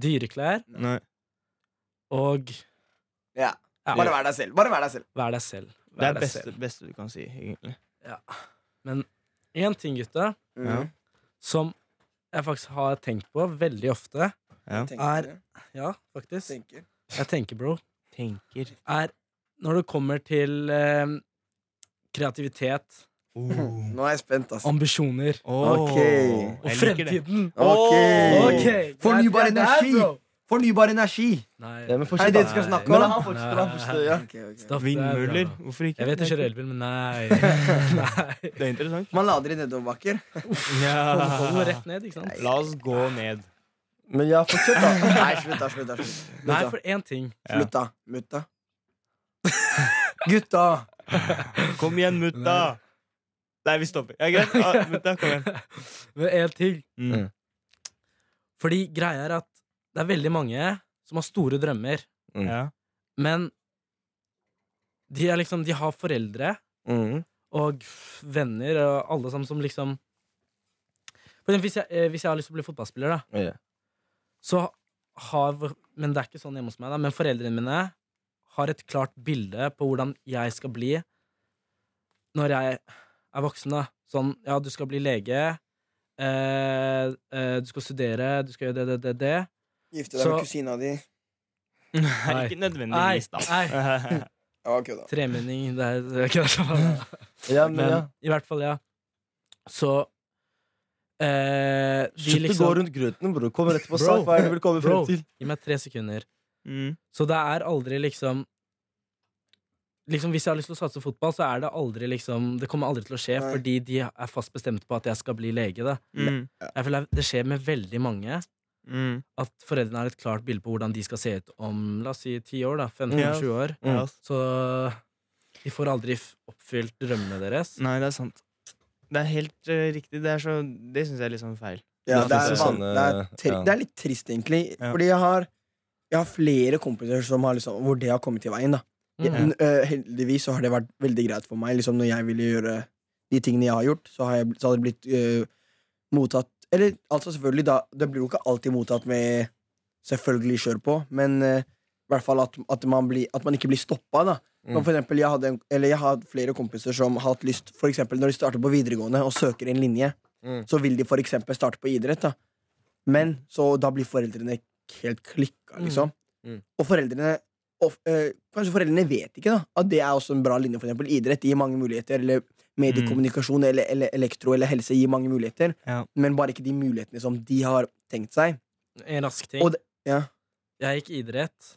dyre klær. Nei. Og Ja. Ja. Bare vær deg selv. Bare vær deg selv. vær deg selv. Det er det beste, beste du kan si, egentlig. Men én ting, gutta, mm. som jeg faktisk har tenkt på veldig ofte Ja. Er- Ja, faktisk. Tenker. Jeg tenker, bro. Tenker. Er når det kommer til eh, kreativitet, Nå er jeg spent, altså. ambisjoner Ok. og Jeg liker det. fremtiden Ok. Ok, Fornybar det er energi. bro. Fornybar energi! Nei, Nei, men Er det det da. du skal snakke om? han fortsette. han fortsette, ja. Ok, ok. Stopp det, Vindmøller? Hvorfor ikke? Jeg vet jeg er kjører elbil, men nei. (laughs) nei. Det er interessant. Man lader i nedoverbakker. Hold den rett ned, ikke sant? La oss gå ned. Men ja, fortsett, da. Nei, slutt, da. Slutt, da. Slutt, Nei, for én ting. Ja. Slutt da. Mutta. Gutta! Kom igjen, mutta! Nei, vi stopper. Ja, greit. Ja, mutta, kom igjen. Men én ting. Mm. Fordi greia er at det er veldig mange som har store drømmer, Ja. men de er liksom De har foreldre Mm. og venner og alle sammen som liksom For eksempel hvis jeg, eh, hvis jeg har lyst til å bli fotballspiller, da, Ja. så har Men det er ikke sånn hjemme hos meg, da, men foreldrene mine har et klart bilde på hvordan jeg skal bli når jeg er voksen. da Sånn, ja, du skal bli lege, eh, eh, du skal studere, du skal gjøre det, det, det, det. Gifte deg Så- med kusina di. (laughs) Nei, ikke nødvendigvis, da. Nei. (laughs) Ja, ok, da. Tremenning, det er, det er ikke det sånn. (laughs) Ja, men, Men ja. i hvert fall, ja. Så eh, de Slutt å liksom gå rundt grøten, bro. Kom rett på Bro. sak. Hva er det du vil komme Bro. frem til? Gi meg tre sekunder. Mm. Så det er aldri liksom Liksom Hvis jeg har lyst til å satse fotball, så er det aldri liksom Det kommer aldri til å skje, Nei. fordi de er fast bestemt på at jeg skal bli lege. Da. Mm. Jeg føler Det skjer med veldig mange Mm. at foreldrene har et klart bilde på hvordan de skal se ut om la oss si ti år. da 15-20 Ja. år. Ja. Så de får aldri oppfylt drømmene deres. Nei, det er sant. Det er helt uh, riktig. Det, er så, det syns jeg er litt sånn feil. Ja, Det det, er, jo sånne- det, er tri ja. det er litt trist, egentlig. Ja. Fordi jeg har, jeg har flere kompiser som har liksom, hvor det har kommet til veien. da Mm. Øh, Heldigvis så har det vært veldig greit for meg. Liksom Når jeg ville gjøre de tingene jeg har gjort, så har, jeg, så hadde det blitt uh, mottatt Eller altså selvfølgelig, da Det blir jo ikke alltid mottatt med selvfølgelig kjør på, men uh, i hvert fall at, at, man, blir, at man ikke blir stoppa. da Mm. For eksempel, jeg, hadde en, eller jeg har flere kompiser som har hatt lyst For eksempel når de starter på videregående og søker en linje, Mm. så vil de for eksempel starte på idrett. da Men så da blir foreldrene helt klikka, liksom. Mm. Og foreldrene og, eh, Kanskje foreldrene vet ikke da at det er også en bra linje. For eksempel idrett gir mange muligheter. Eller mediekommunikasjon eller, eller elektro eller helse gir mange muligheter. Ja. Men bare ikke de mulighetene som de har tenkt seg. En rask ting. Og det, ja. Jeg gikk idrett,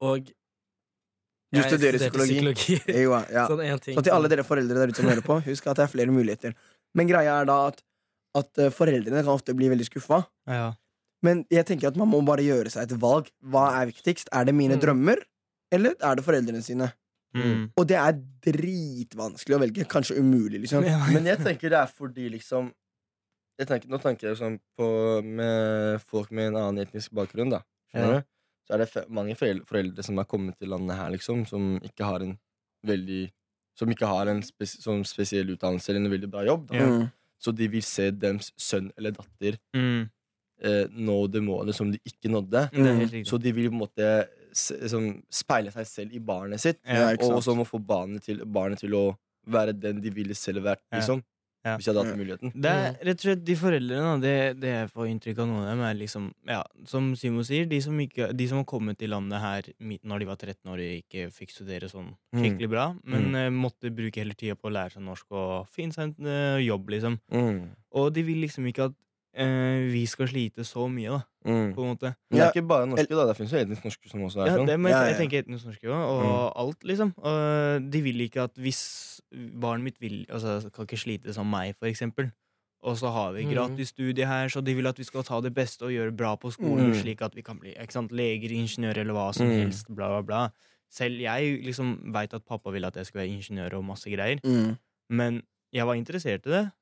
og Du jeg studerer studerte psykologi. (laughs) Jo, ja. Sånn en ting Så til alle dere foreldre der ute som hører på, husk at det er flere muligheter. Men greia er da at, at eh, foreldrene kan ofte bli veldig skuffa. Ja. Men jeg tenker at man må bare gjøre seg et valg. Hva er viktigst? Er det mine Mm. drømmer, eller er det foreldrene sine? Mm. Og det er dritvanskelig å velge. Kanskje umulig, liksom. Ja. Men jeg tenker det er fordi liksom jeg tenker, Nå tenker jeg sånn på med folk med en annen etnisk bakgrunn. da Skjønner Ja. du? Så er det mange foreldre, som er kommet til landet her, liksom, som ikke har en veldig Som ikke har en spes sånn spesiell utdannelse eller en veldig bra jobb. Da. Ja. Mm. Så de vil se deres sønn eller datter Mm. eh, nå det målet som de ikke nådde. Riktig. Så de vil på en måte liksom, speile seg selv i barnet sitt. Ja, og så må få barnet til, barnet til å være den de ville selv vært. Liksom, Ja. Hvis jeg hadde hatt muligheten. Det er rett og slett de foreldrene, det, det jeg får inntrykk av noen av dem, er liksom Ja, som Simo sier, de som, ikke, de som har kommet til landet her når de var 13 år og ikke fikk studere sånn Mm. skikkelig bra, men eh, måtte bruke hele tida på å lære seg norsk og finne seg en eh, jobb, liksom. Mm. Og de vil liksom ikke at eh, vi skal slite så mye, da, Mm. på en måte. Men det er ikke bare norske, da. Det finnes jo etnisk norske som også er Ja, sånn. det, men Ja, jeg, ja. jeg tenker etnisk norske også, og alt, liksom. Og de vil ikke at hvis barnet mitt vil Altså, kan ikke slite som meg, for eksempel. Og så har vi Mhm. gratis studie her, så de vil at vi skal ta det beste og gjøre bra på skolen, Mm. slik at vi kan bli ikke sant, leger, ingeniører eller hva som Mm. helst, bla, bla, bla. Selv jeg liksom veit at pappa ville at jeg skulle være ingeniør og masse greier, Mm. men jeg var interessert i det.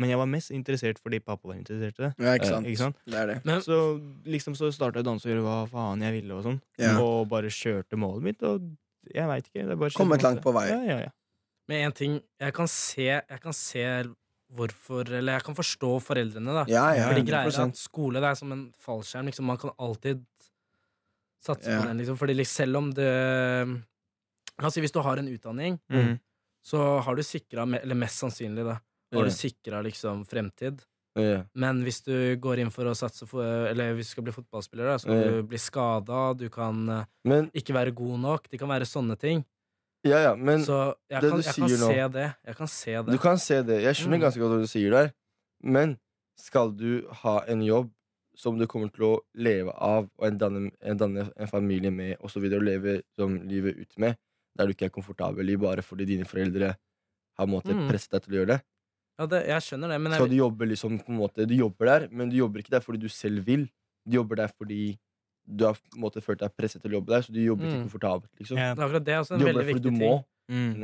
Men jeg var mest interessert fordi pappa var interessert i det. Ja, ikke sant. sant? Ikke sant? Det er det. Men Så liksom så starta jeg å danse og gjøre hva faen jeg ville, og sånn. Ja. Og bare kjørte målet mitt, og jeg veit ikke. Det bare Kommet langt på vei. Ja, ja, ja. Men en ting Jeg kan se, jeg kan se hvorfor Eller jeg kan forstå foreldrene, da. Ja, ja, Fordi greier er at skole det er som en fallskjerm. Liksom, man kan alltid satse Ja. på den. Liksom, fordi liksom, selv om det Altså, hvis du har en utdanning, Mm. så har du sikra Eller mest sannsynlig, da. Har du sikra liksom fremtid. Yeah. Men hvis du går inn for å satse for, Eller hvis du skal bli fotballspiller, da, så kan yeah. du bli skada, du kan eh, Men, ikke være god nok. Det kan være sånne ting. ja, ja, men Så jeg det kan, du jeg kan nå- se det. Jeg kan se det. du kan se det. Jeg skjønner Mm. ganske godt hva du sier der. Men skal du ha en jobb som du kommer til å leve av, og en danne en, danne en familie med, og så videre, og leve som livet ut med, der du ikke er komfortabel i bare fordi dine foreldre har måttet Mm. presset deg til å gjøre det. Ja, det, jeg skjønner det, men jeg... Så du jobber liksom på en måte Du jobber der, men du jobber ikke der fordi du selv vil. Du jobber der fordi du har på en måte følt deg presset til å jobbe der, så du jobber Mm. ikke komfortabelt. liksom Ja. det er akkurat det er også en Du veldig jobber der fordi viktig du ting. må.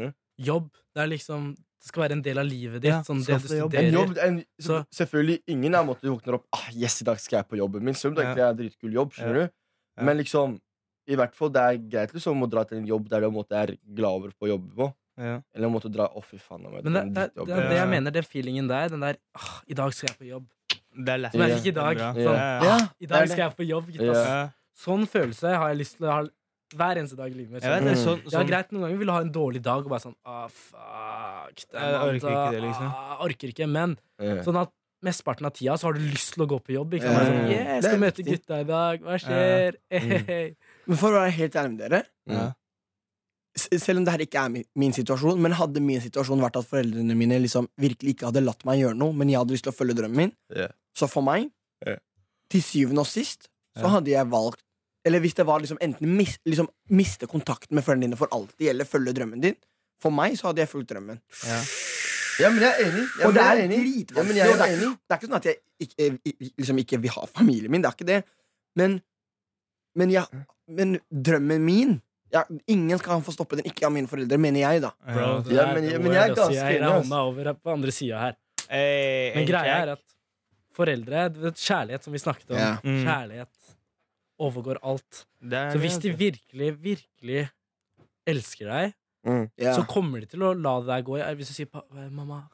Mm. Jobb. Det er liksom Det skal være en del av livet ditt. Ja, sånn det du jobb. studerer. En jobb, en, Så- selvfølgelig Ingen er måte du våkner opp ah, Yes, i dag skal jeg på jobben min. Selv om det er en dritkul jobb. skjønner du Men liksom i hvert fall det er greit liksom å dra til en jobb der du måte er glad over på å jobbe på. Ja. Eller måtte dra Å, fy faen. Men det, det, det er det jeg mener, den feelingen der. Den der ah, I dag skal jeg på jobb. Det er lett. Som jeg fikk i dag. Sånn, Ja, Ja, I dag skal jeg på jobb, gitt, Ja. Sånn følelse har jeg lyst til å ha hver eneste dag i livet mitt. Skjønner det, er sånn, Ja, sånn greit, noen ganger vil du ha en dårlig dag og bare sånn ah, fuck, Jeg orker ikke det, liksom. ah, orker ikke, men Ja. sånn at mesteparten av tida så har du lyst til å gå på jobb. Ikke? sant? Ja, sånn, yeah, skal møte gutta i dag, hva skjer? Mm. (laughs) Men for å være helt ærlig med dere, Ja. Selv om det her ikke er min, situasjon, men hadde min situasjon vært at foreldrene mine liksom virkelig ikke hadde latt meg gjøre noe, men jeg hadde lyst til å følge drømmen min, yeah. så for meg, yeah. til syvende og sist, så hadde jeg valgt Eller hvis det var liksom enten mis, liksom, miste kontakten med foreldrene dine for alltid, eller følge drømmen din. For meg så hadde jeg fulgt drømmen. Ja. ja, men jeg er enig. Ja, og det er, er dritvanskelig. Ja, jeg det, det er ikke sånn at jeg ikke, eh, liksom ikke vil ha familien min, det er ikke det. Men, men, jeg, men drømmen min ja, Ingen skal få stoppe den, ikke av mine foreldre, mener jeg, da. Bro, det Ja, men- men jeg er ganske enig, hånda over her på andre sida her. Hey, Men greia er at foreldre vet, Kjærlighet, som vi snakket om. Mm. Kjærlighet overgår alt. Så hvis de virkelig, virkelig elsker deg, Mm. Så kommer de til å la det der gå. Hvis du sier 'mamma,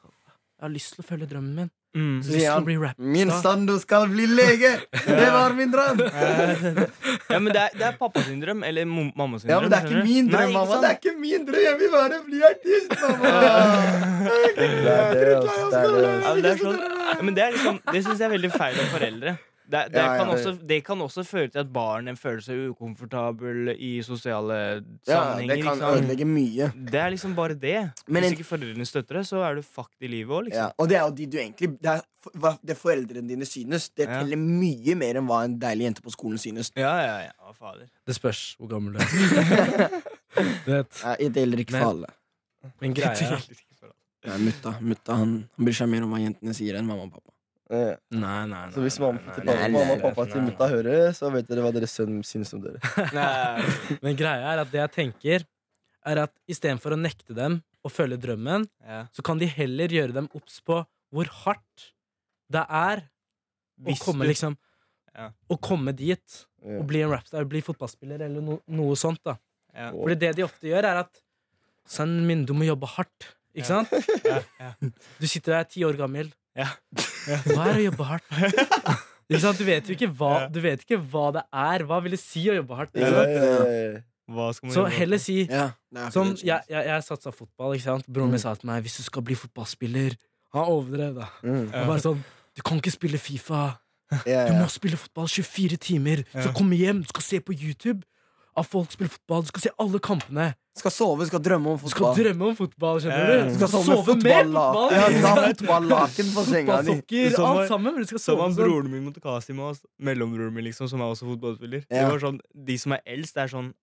Jeg har lyst til å følge drømmen min. Mm. Ja. å bli Min Sando skal bli lege! (laughs) Det var min drøm! (laughs) Ja, men det er, det er pappa sin drøm, eller mamma sin Ja, men det er ikke min drøm, Nei, mamma. Det er ikke min drøm. Jeg vil bare bli artist, mamma! (laughs) Jeg er er drittlei av Det er skolen. det. Ja, men det sånn, det liksom Det syns jeg er veldig feil av foreldre. Det, det, Ja, ja, kan det- også, det kan også føre til at barnet føler seg ukomfortabel i sosiale Ja, sammenhenger. det kan ødelegge mye. Det er liksom bare det. Men Hvis ikke foreldrene støtter det, så er du fucked i livet òg, Ja, liksom. og det er jo de du egentlig Det, er, det foreldrene dine synes, det Ja. teller mye mer enn hva en deilig jente på skolen synes. Ja, ja, ja. Fader. Det spørs hvor gammel du er. (laughs) Det gjelder ikke for alle. men greia Nei, mutta, mutta han, han bryr seg mer om hva jentene sier, enn mamma og pappa. Eh, Nei, nei, nei. Så hvis mamma, nei, nei, nei, mamma og pappa til nei. mutta hører, så vet dere hva deres sønn syns om dere. (laughs) Nei. Men greia er at det jeg tenker, er at istedenfor å nekte dem å følge drømmen, Ja. så kan de heller gjøre dem obs på hvor hardt det er å komme, du- liksom, Ja. å komme dit Ja. og bli en rapstar, bli fotballspiller eller no, noe sånt. da Ja. Fordi det de ofte gjør, er at Sønnen min, du må jobbe hardt. Ikke sant? Ja, ja. Du sitter der ti år gammel. Ja. Hva er å jobbe hardt? (laughs) Ikke sant? Du vet jo ikke hva, du vet ikke hva det er. Hva vil det si å jobbe hardt? Ikke sant? Så gjøre? heller si det. jeg, jeg, jeg satsa fotball, ikke sant? Broren min Mm. sa til meg hvis du skal bli fotballspiller Han overdrev, da. Mm. Bare sånn Du kan ikke spille Fifa. Du må spille fotball 24 timer. Så kom hjem, du skal se på YouTube av folk spiller fotball. Du skal se alle kampene. Skal sove, skal drømme om fotball. skal drømme om fotball, skjønner du. Du Skal skal sove sove med fotball. Ja, du skal ha (laughs) fotballaken på senga di. Fotballsokker, Som alt sammen. Du skal Som han sånn. broren min mot og mellombroren min, liksom, som er også fotballspiller. Ja. Det var sånn, De som er eldst, det er sånn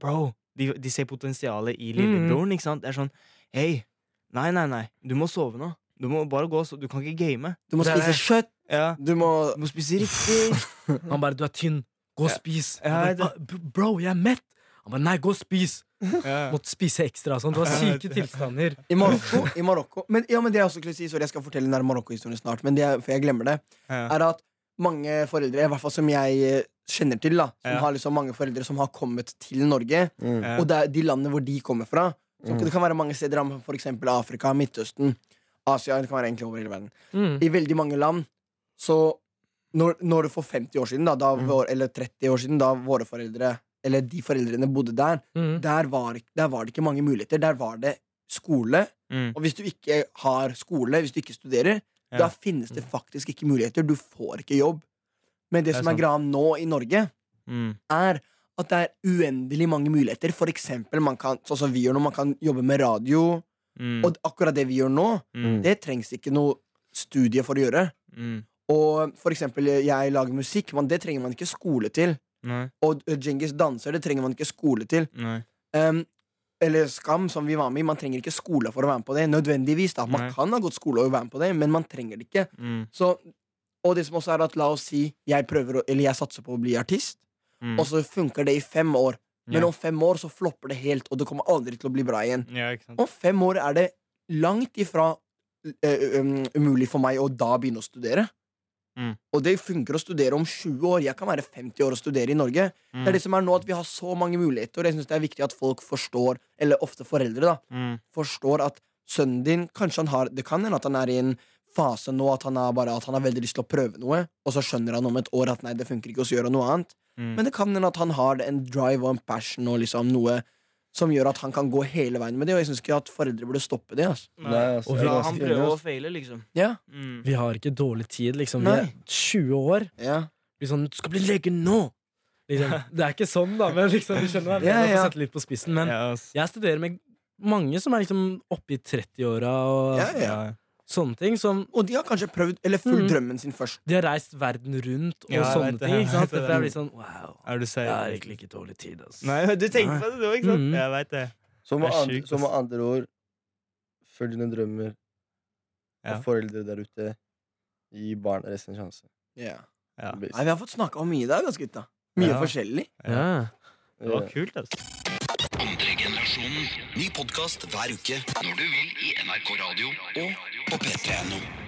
Bro, de, de ser potensialet i Mm. lillebroren, ikke sant? Det er sånn Hei, nei, nei, nei, du må sove nå. Du må bare gå, så du kan ikke game. Du må spise kjøtt. Ja, Du må du må spise riktig. (laughs) Han bare 'du er tynn, gå og spis'. Ja, bare, "Ah, Bro, jeg er mett. Han bare 'nei, gå og spis'. Måtte spise ekstra. Sånn. Det var syke tilstander. (laughs) I Marokko, i (laughs) Marokko men, ja, men det jeg også skulle si Sorry, jeg skal fortelle den der Marokko-historien snart, men det er, for jeg glemmer det. Er at mange foreldre, i hvert fall som jeg eh, kjenner til, da som har liksom mange foreldre som har kommet til Norge, Mm. Og det er de landene hvor de kommer fra så Mm. Det kan være mange steder, eksempel Afrika, Midtøsten, Asia. Det kan være egentlig over hele verden. Mm. I veldig mange land så når, når for 50 år siden, da, da Mm. vår, eller 30 år siden, da våre foreldre Eller de foreldrene bodde der, Mm. der var, der var det ikke mange muligheter. Der var det skole. Mm. Og hvis du ikke har skole, hvis du ikke studerer, Ja. da finnes det faktisk ikke muligheter. Du får ikke jobb. Men det, Det er som er greia nå i Norge, Mm. er at det er uendelig mange muligheter. For eksempel, man kan, sånn som vi gjør nå, man kan jobbe med radio. Mm. Og akkurat det vi gjør nå, Mm. det trengs ikke noe studie for å gjøre. Mm. Og for eksempel, jeg lager musikk, men det trenger man ikke skole til. Nei. Og uh, Djengis danser, det trenger man ikke skole til. Um, eller Skam, som vi var med i, man trenger ikke skole for å være med på det. Nødvendigvis da, Man Nei. kan ha gått skole og være med på det, men man trenger det ikke. Mm. Så, og det som også er at la oss si jeg prøver å, Eller jeg satser på å bli artist, Mm. og så funker det i fem år. Men Ja. om fem år så flopper det helt, og det kommer aldri til å bli bra igjen. Ja. Om fem år er det langt ifra uh, um, umulig for meg å da begynne å studere. Mm. Og det funker å studere om 20 år. Jeg kan være 50 år og studere i Norge. Det Mm. er det som er nå at vi har så mange muligheter, og jeg synes det er viktig at folk forstår, eller ofte foreldre, da, Mm. forstår at sønnen din Kanskje han har Det kan hende at han er i en fase nå at han, bare, at han har veldig lyst til å prøve noe, og så skjønner han om et år at nei, det funker ikke, og så gjør han noe annet. Mm. Men det kan hende at han har en drive og en passion og liksom noe som gjør at han kan gå hele veien med det, og jeg syns ikke at foreldre burde stoppe det. Altså. Nei. Altså, Og jeg er han prøver å altså. feile, liksom. Ja. Mm. Vi har ikke dårlig tid, liksom. Vi er 20 år. Ja. Liksom, du skal bli lege nå! Liksom. Det er ikke sånn, da, men liksom, du skjønner hva jeg Ja, får ja. sette litt på spissen. Men Ja, ass. jeg studerer med mange som er liksom oppe i 30-åra og Ja, ja. Sånne ting. Som Og de har kanskje prøvd, eller fulgt mm. drømmen sin først. de har reist verden rundt og Ja, sånne det, ting. Ikke sant? (laughs) det. Derfor er det litt sånn wow. Er du Jeg har egentlig ikke dårlig tid, ass. Nei, du tenker på det nå, ikke sant? Mm. Jeg veit det. Så med, andre, så med andre ord, følg dine drømmer. Ja. Og foreldre der ute, gi barna resten en sjanse. Yeah. Ja. Nei, Vi har fått snakka om mye i dag, ass, gutta. Mye Ja. forskjellig. Ja. Det var kult, altså. Andre generasjonen. Ny podkast hver uke når du vil i NRK Radio og på p3.no.